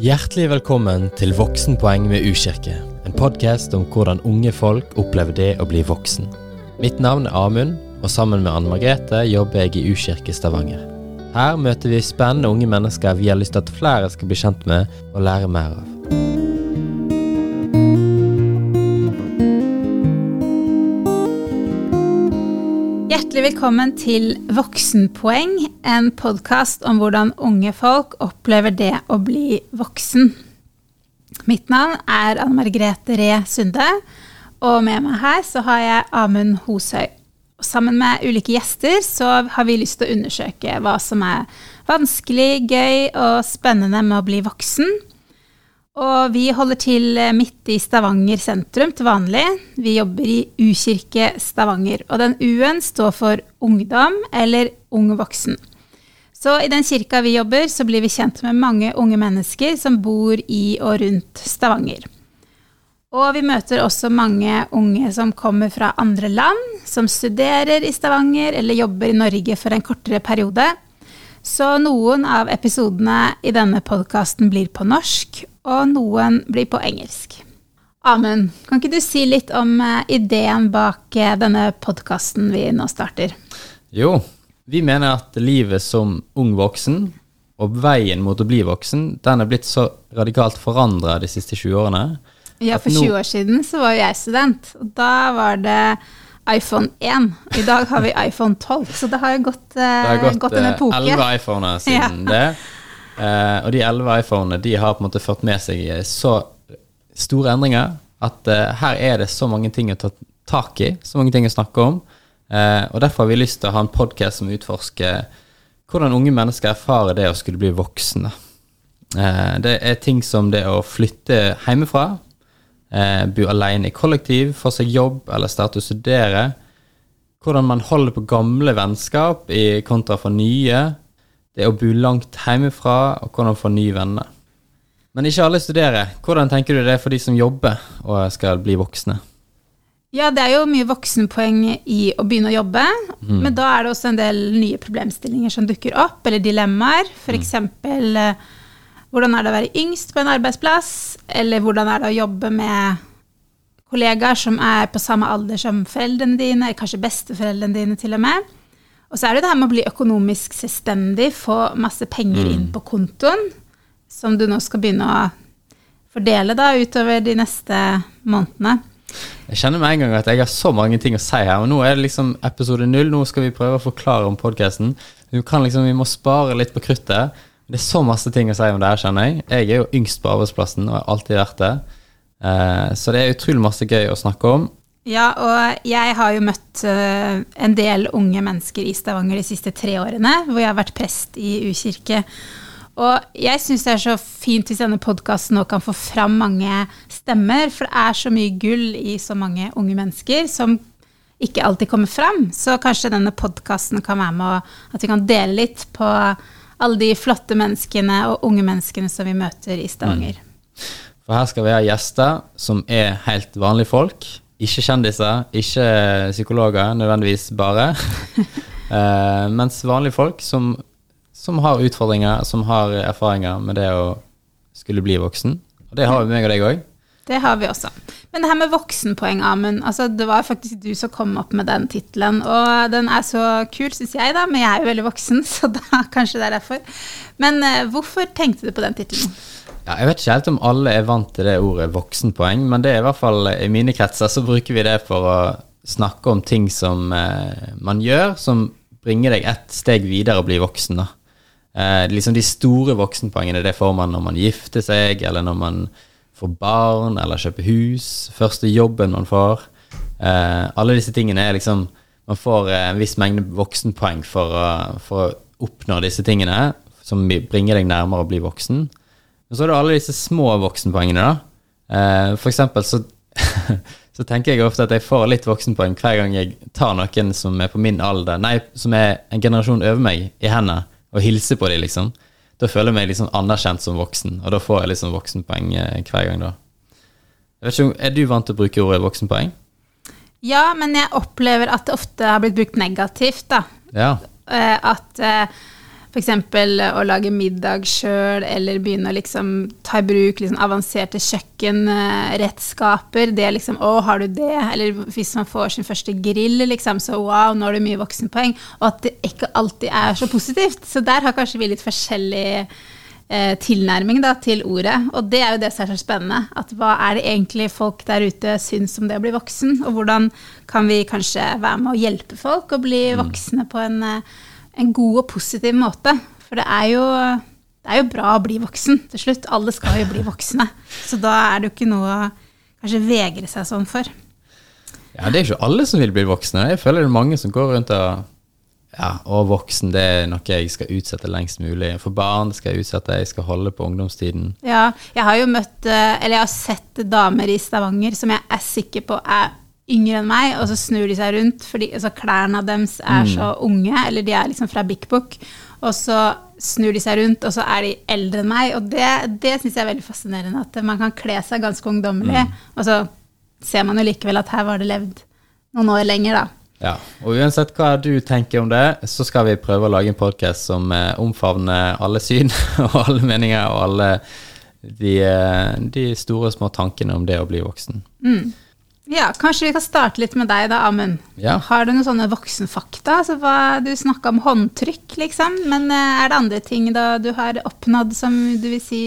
Hjertelig velkommen til Voksenpoeng med U-kirke. En podkast om hvordan unge folk opplever det å bli voksen. Mitt navn er Amund, og sammen med Anne Margrethe jobber jeg i U-kirke Stavanger. Her møter vi spennende unge mennesker vi har lyst til at flere skal bli kjent med og lære mer av. Hjertelig velkommen til Voksenpoeng, en podkast om hvordan unge folk opplever det å bli voksen. Mitt navn er Anne Margrethe Ree Sunde, og med meg her så har jeg Amund Hoshøy. Sammen med ulike gjester så har vi lyst til å undersøke hva som er vanskelig, gøy og spennende med å bli voksen og vi holder til eh, midt i Stavanger sentrum til vanlig. Vi jobber i U-kirke Stavanger. Og den U-en står for ungdom eller ung voksen. Så i den kirka vi jobber, så blir vi kjent med mange unge mennesker som bor i og rundt Stavanger. Og vi møter også mange unge som kommer fra andre land, som studerer i Stavanger eller jobber i Norge for en kortere periode. Så noen av episodene i denne podkasten blir på norsk, og noen blir på engelsk. Amund, kan ikke du si litt om eh, ideen bak eh, denne podkasten vi nå starter? Jo, vi mener at livet som ung voksen, og veien mot å bli voksen, den er blitt så radikalt forandra de siste 20 årene. Ja, for 20 år siden så var jo jeg student, og da var det iPhone 1. I dag har vi iPhone 12, så det har jo gått, eh, det har gått, gått en epoke. Det har gått elleve iPhoner siden ja. det. Uh, og de elleve iPhonene de har på en måte ført med seg så store endringer at uh, her er det så mange ting å ta tak i, så mange ting å snakke om. Uh, og derfor har vi lyst til å ha en podkast som utforsker hvordan unge mennesker erfarer det å skulle bli voksne. det er ting som det å flytte hjemmefra, bo alene i kollektiv, få seg jobb eller starte å studere. Hvordan man holder på gamle vennskap i kontra for nye det å bo langt hjemmefra, og hvordan få nye venner. Men ikke alle studerer. Hvordan tenker du det er for de som jobber og skal bli voksne? Ja, det er jo mye voksenpoeng i å begynne å jobbe, mm. men da er det også en del nye problemstillinger som dukker opp, eller dilemmaer. F.eks. Mm. hvordan er det å være yngst på en arbeidsplass, eller hvordan er det å jobbe med kollegaer som er på samme alder som foreldrene dine, kanskje besteforeldrene dine til og med. Og så er det det her med å bli økonomisk selvstendig, få masse penger mm. inn på kontoen, som du nå skal begynne å fordele da utover de neste månedene. Jeg kjenner med en gang at jeg har så mange ting å si her. Og nå er det liksom episode null. Nå skal vi prøve å forklare om podkasten. Liksom, vi må spare litt på kruttet. Det er så masse ting å si om det her, kjenner jeg. Jeg er jo yngst på arbeidsplassen og har alltid vært det. Eh, så det er utrolig masse gøy å snakke om. Ja, og jeg har jo møtt uh, en del unge mennesker i Stavanger de siste tre årene, hvor jeg har vært prest i U-kirke. Og jeg syns det er så fint hvis denne podkasten nå kan få fram mange stemmer, for det er så mye gull i så mange unge mennesker som ikke alltid kommer fram. Så kanskje denne podkasten kan være med at vi kan dele litt på alle de flotte menneskene og unge menneskene som vi møter i Stavanger. Mm. For her skal vi ha gjester som er helt vanlige folk ikke kjendiser, ikke psykologer nødvendigvis bare. uh, mens vanlige folk som, som, har utfordringer, som har erfaringer med det å skulle bli voksen. Og det har vi meg og deg òg. Det har vi også. Men det her med voksenpoeng, Amund. Altså, det var faktisk du som kom opp med den tittelen. Og den er så kul, syns jeg, da. Men jeg er jo veldig voksen, så da kanskje det er derfor. Men uh, hvorfor tenkte du på den tittelen? Ja, jeg vet ikke helt om alle er vant til det ordet voksenpoeng, men det er i hvert fall i mine kretser så bruker vi det for å snakke om ting som eh, man gjør, som bringer deg ett steg videre og blir voksen. da. Eh, liksom De store voksenpoengene det får man når man gifter seg, eller når man får barn, eller kjøper hus, første jobben man får. Eh, alle disse tingene er liksom Man får en viss mengde voksenpoeng for å, for å oppnå disse tingene, som bringer deg nærmere å bli voksen. Men så har du alle disse små voksenpoengene, da. Eh, for eksempel så, så, tenker jeg ofte at jeg får litt voksenpoeng hver gang jeg tar noen som er på min alder, nei, som er en generasjon over meg, i hendene, og hilser på dem, liksom. Da føler jeg meg liksom anerkjent som voksen, og da får jeg liksom voksenpoeng eh, hver gang, da. Jeg vet ikke, Er du vant til å bruke ordet voksenpoeng? Ja, men jeg opplever at det ofte har blitt brukt negativt, da. Ja. Eh, at F.eks. å lage middag sjøl, eller begynne å liksom ta i bruk liksom avanserte kjøkkenredskaper. Det er liksom Å, har du det? Eller hvis man får sin første grill, liksom, så wow, nå har du mye voksenpoeng. Og at det ikke alltid er så positivt. Så der har kanskje vi litt forskjellig eh, tilnærming da, til ordet. Og det er jo det som er så spennende. At hva er det egentlig folk der ute syns om det å bli voksen? Og hvordan kan vi kanskje være med å hjelpe folk å bli voksne på en eh, en god og positiv måte. For det er, jo, det er jo bra å bli voksen til slutt. Alle skal jo bli voksne. Så da er det jo ikke noe å kanskje vegre seg sånn for. Ja, det er ikke alle som vil bli voksne. Jeg føler det er mange som går rundt og ja, og voksen, det er noe jeg skal utsette lengst mulig. For barn skal jeg utsette, jeg skal holde på ungdomstiden. Ja, jeg har jo møtt, eh, eller jeg har sett damer i Stavanger som jeg er sikker på er yngre enn meg, og så snur de seg rundt, fordi altså, klærne deres er mm. så unge, eller de er liksom fra Big Book, og så snur de seg rundt, og så er de eldre enn meg. Og det, det syns jeg er veldig fascinerende, at man kan kle seg ganske ungdommelig, mm. og så ser man jo likevel at her var det levd noen år lenger, da. Ja, og uansett hva du tenker om det, så skal vi prøve å lage en podkast som eh, omfavner alle syn og alle meninger og alle de, eh, de store små tankene om det å bli voksen. Mm. Ja, Kanskje vi kan starte litt med deg, da, Amund. Ja. Har du noen sånne voksenfakta? Altså, hva, du snakka om håndtrykk, liksom. Men eh, er det andre ting da du har oppnådd som du vil si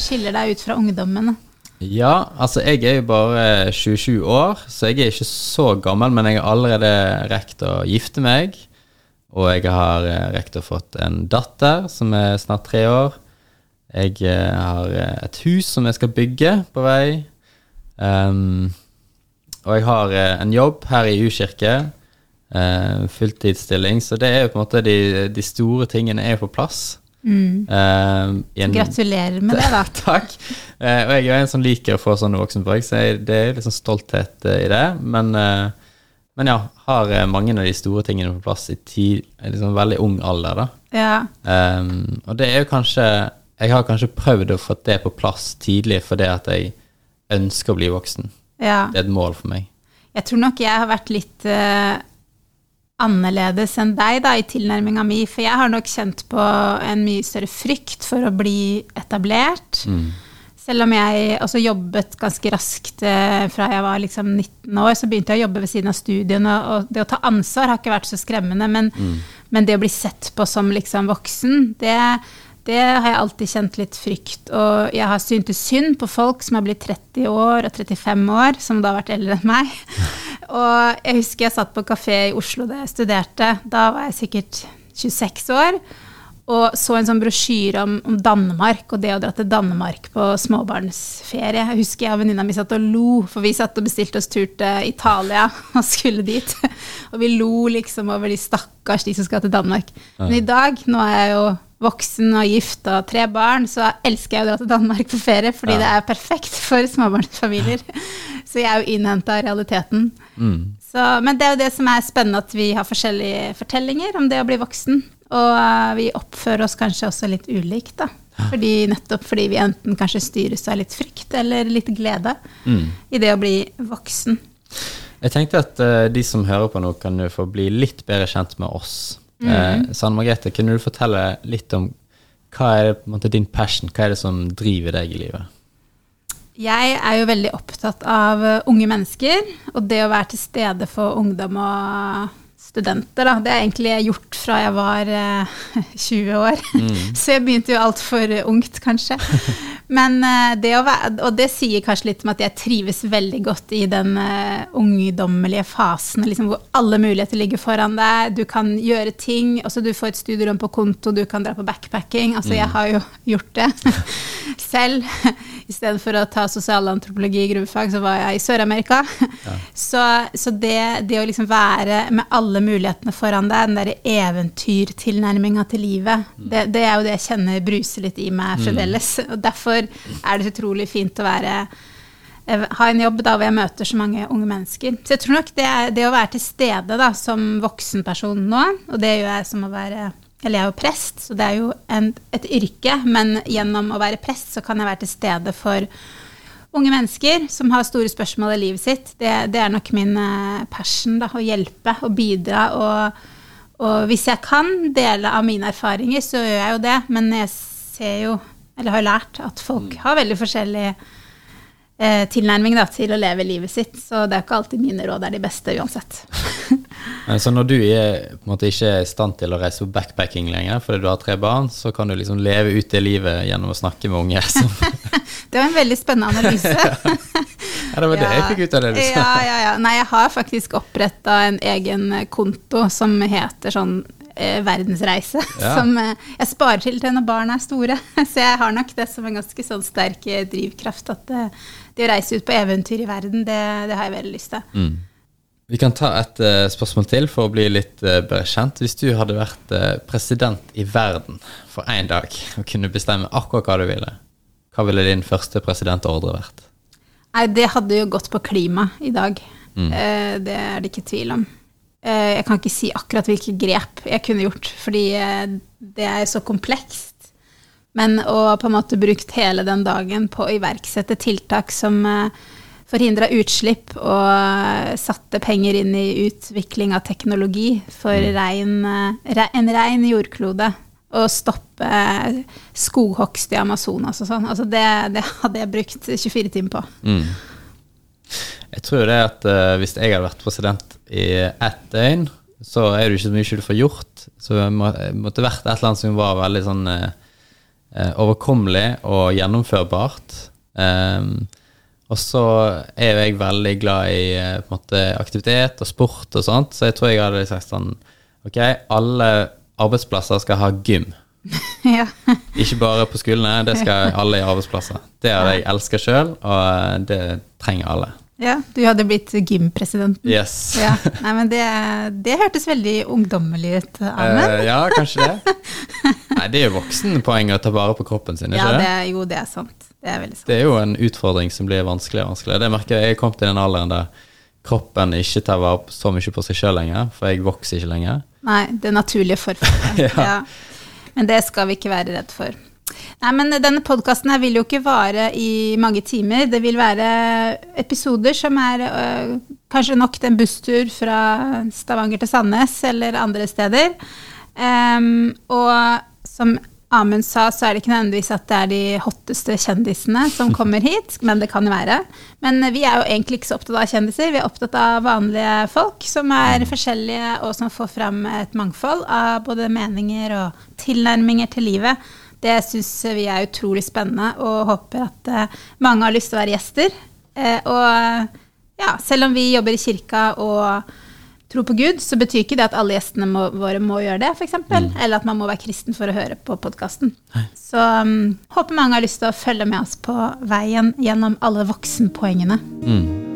skiller deg ut fra ungdommen? Ja, altså jeg er jo bare 27 år, så jeg er ikke så gammel, men jeg har allerede rekt å gifte meg. Og jeg har eh, rekt å fått en datter som er snart tre år. Jeg eh, har et hus som jeg skal bygge på vei. Um, og jeg har eh, en jobb her i U-kirke. Eh, fulltidsstilling. Så det er jo på en måte de, de store tingene er på plass. Mm. Uh, Gratulerer med det, da. Takk. Uh, og jeg er en som liker å få sånne voksenpoeng, så jeg, det er liksom stolthet uh, i det. Men, men, ja, har mange av de store tingene på plass i tid, liksom veldig ung alder, da. Ja. Um, og det er jo kanskje Jeg har kanskje prøvd å få det på plass tidlig fordi at jeg ønsker å bli voksen. Ja. Det er et mål for meg. Jeg tror nok jeg har vært litt uh, annerledes enn deg da, i tilnærminga mi. For jeg har nok kjent på en mye større frykt for å bli etablert. Mm. Selv om jeg også jobbet ganske raskt uh, fra jeg var liksom 19 år, så begynte jeg å jobbe ved siden av studiene. Og det å ta ansvar har ikke vært så skremmende, men, mm. men det å bli sett på som liksom voksen, det det har jeg alltid kjent litt frykt. Og jeg har syntes synd på folk som har blitt 30 år og 35 år, som da har vært eldre enn meg. Og jeg husker jeg satt på kafé i Oslo da jeg studerte. Da var jeg sikkert 26 år. Og så en sånn brosjyre om, om, Danmark og det å dra til Danmark på småbarnsferie. Jeg husker jeg og venninna mi satt og lo, for vi satt og bestilte oss tur til Italia og skulle dit. Og vi lo liksom over de stakkars de som skal til Danmark. Men i dag, nå er jeg jo voksen og gift og tre barn, så elsker jeg å dra til Danmark på ferie, fordi ja. det er perfekt for småbarnsfamilier. Så jeg er jo innhenta av realiteten. Mm. Så, men det er jo det som er spennende, at vi har forskjellige fortellinger om det å bli voksen. Og uh, vi oppfører oss kanskje også litt ulikt, da. Fordi, nettopp fordi vi enten kanskje styres av litt frykt eller litt glede mm. i det å bli voksen. Jeg tenkte at uh, de som hører på nå, kan jo få bli litt bedre kjent med oss. Mm. Eh, Sanne Margrethe, kunne du fortelle litt om hva er det, måte, din passion, hva er det som driver deg i livet? Jeg er jo veldig opptatt av eh, unge mennesker, og det å være til stede for ungdom og studenter. Da. Det har jeg egentlig gjort fra jeg var eh, 20 år. Mm. Så jeg begynte jo altfor ungt, kanskje. Men eh, det å være, Og det sier kanskje litt om at jeg trives veldig godt i den uh, ungdommelige fasen, liksom, hvor alle muligheter ligger foran deg. Du kan gjøre ting. Også Du får et studierom på konto, du kan dra på backpacking. Altså, mm. jeg har jo gjort det selv. I stedet for å ta sosialantropologi i grunnfag, så var jeg i Sør-Amerika. Ja. Så, så det, det, å liksom være med alle mulighetene foran deg, den derre eventyrtilnærminga til livet, mm. det, det, er jo det jeg kjenner bruser litt i meg mm. fremdeles. Mm. Og derfor er det utrolig fint å være eh, ha en jobb da hvor jeg møter så mange unge mennesker. Så jeg tror nok det, det å være til stede da, som voksenperson nå, og det gjør jeg som å være eller jeg er jo prest, så det er jo en, et yrke, men gjennom å være prest så kan jeg være til stede for unge mennesker som har store spørsmål i livet sitt. Det, det er nok min eh, passion, da, å hjelpe og bidra og, Og hvis jeg kan dele av mine erfaringer, så gjør jeg jo det. Men jeg ser jo, eller har lært, at folk har veldig forskjellig eh, tilnærming da, til å leve livet sitt. Så det er ikke alltid mine råd er de beste uansett. Så når du er, måte ikke er i stand til å reise på backpacking lenger fordi du har tre barn, så kan du liksom leve ut det livet gjennom å snakke med unge? Det var en veldig spennende analyse. ja, det var det jeg fikk ut av det du sa. Ja, ja, ja. Nei, jeg har faktisk oppretta en egen konto som heter sånn eh, verdensreise. Ja. Som eh, jeg sparer til til når barna er store. Så jeg har nok det som en ganske sånn sterk eh, drivkraft. At det, det å reise ut på eventyr i verden, det, det har jeg veldig lyst til. Mm. Vi kan ta et uh, spørsmål til for å bli litt uh, bedre kjent. Hvis du hadde vært uh, president i verden for én dag og kunne bestemme akkurat hva du ville, hva ville din første presidentordre vært? Nei, det hadde jo gått på klima i dag. Mm. det er det ikke tvil om. jeg kan ikke si akkurat hvilke grep jeg kunne gjort, fordi det er så komplekst. Men å på en måte brukt hele den dagen på å iverksette tiltak som forhindra utslipp og satte penger inn i utvikling av teknologi for Mm. rein, en rein jordklode. Og stoppe skoghogst i Amazonas og sånn. Altså det, det hadde jeg brukt 24 timer på. Mm. Jeg tror det at uh, hvis jeg hadde vært president i ett døgn, så er det ikke så mye du får gjort. Så det må, måtte vært et eller annet som var veldig sånn uh, overkommelig og gjennomførbart. Um, og så er jo jeg veldig glad i på måte, aktivitet og sport og sånt, så jeg tror jeg hadde sagt sånn Ok, alle arbeidsplasser skal ha gym. ja. Ikke bare på skolene, det skal alle i arbeidsplasser. Det hadde jeg elska sjøl, og det trenger alle. Ja, du hadde blitt gympresidenten. Yes. Ja. Nei, men det, det hørtes veldig ungdommelig ut. Eh, ja, kanskje det. Nei, det er jo voksenpoeng å ta vare på kroppen sin, ikke ja, det, jo, det er sant. Det er veldig sant. Det er jo en utfordring som blir vanskeligere og vanskeligere. Det merker jeg. Jeg kom til den alderen der kroppen ikke tar vare på så mye på seg sjøl lenger, for jeg vokser ikke lenger. Nei, det naturlige forfallet. Ja. ja. Men det skal vi ikke være redd for. Nei, men Denne podkasten vil jo ikke vare i mange timer. Det vil være episoder som er øh, kanskje nok til en busstur fra Stavanger til Sandnes eller andre steder. Um, og som Amund sa, så er det ikke nødvendigvis at det er de hotteste kjendisene som kommer hit, men det kan jo være. Men vi er jo egentlig ikke så opptatt av kjendiser, vi er opptatt av vanlige folk som er forskjellige, og som får fram et mangfold av både meninger og tilnærminger til livet. Det syns vi er utrolig spennende, og håper at eh, mange har lyst til å være gjester. Eh, og ja, selv om vi jobber i kirka og tror på Gud, så betyr ikke det at alle gjestene må, våre må gjøre det, f.eks. Mm. Eller at man må være kristen for å høre på podkasten. Så um, håper mange har lyst til å følge med oss på veien gjennom alle voksenpoengene. Mm.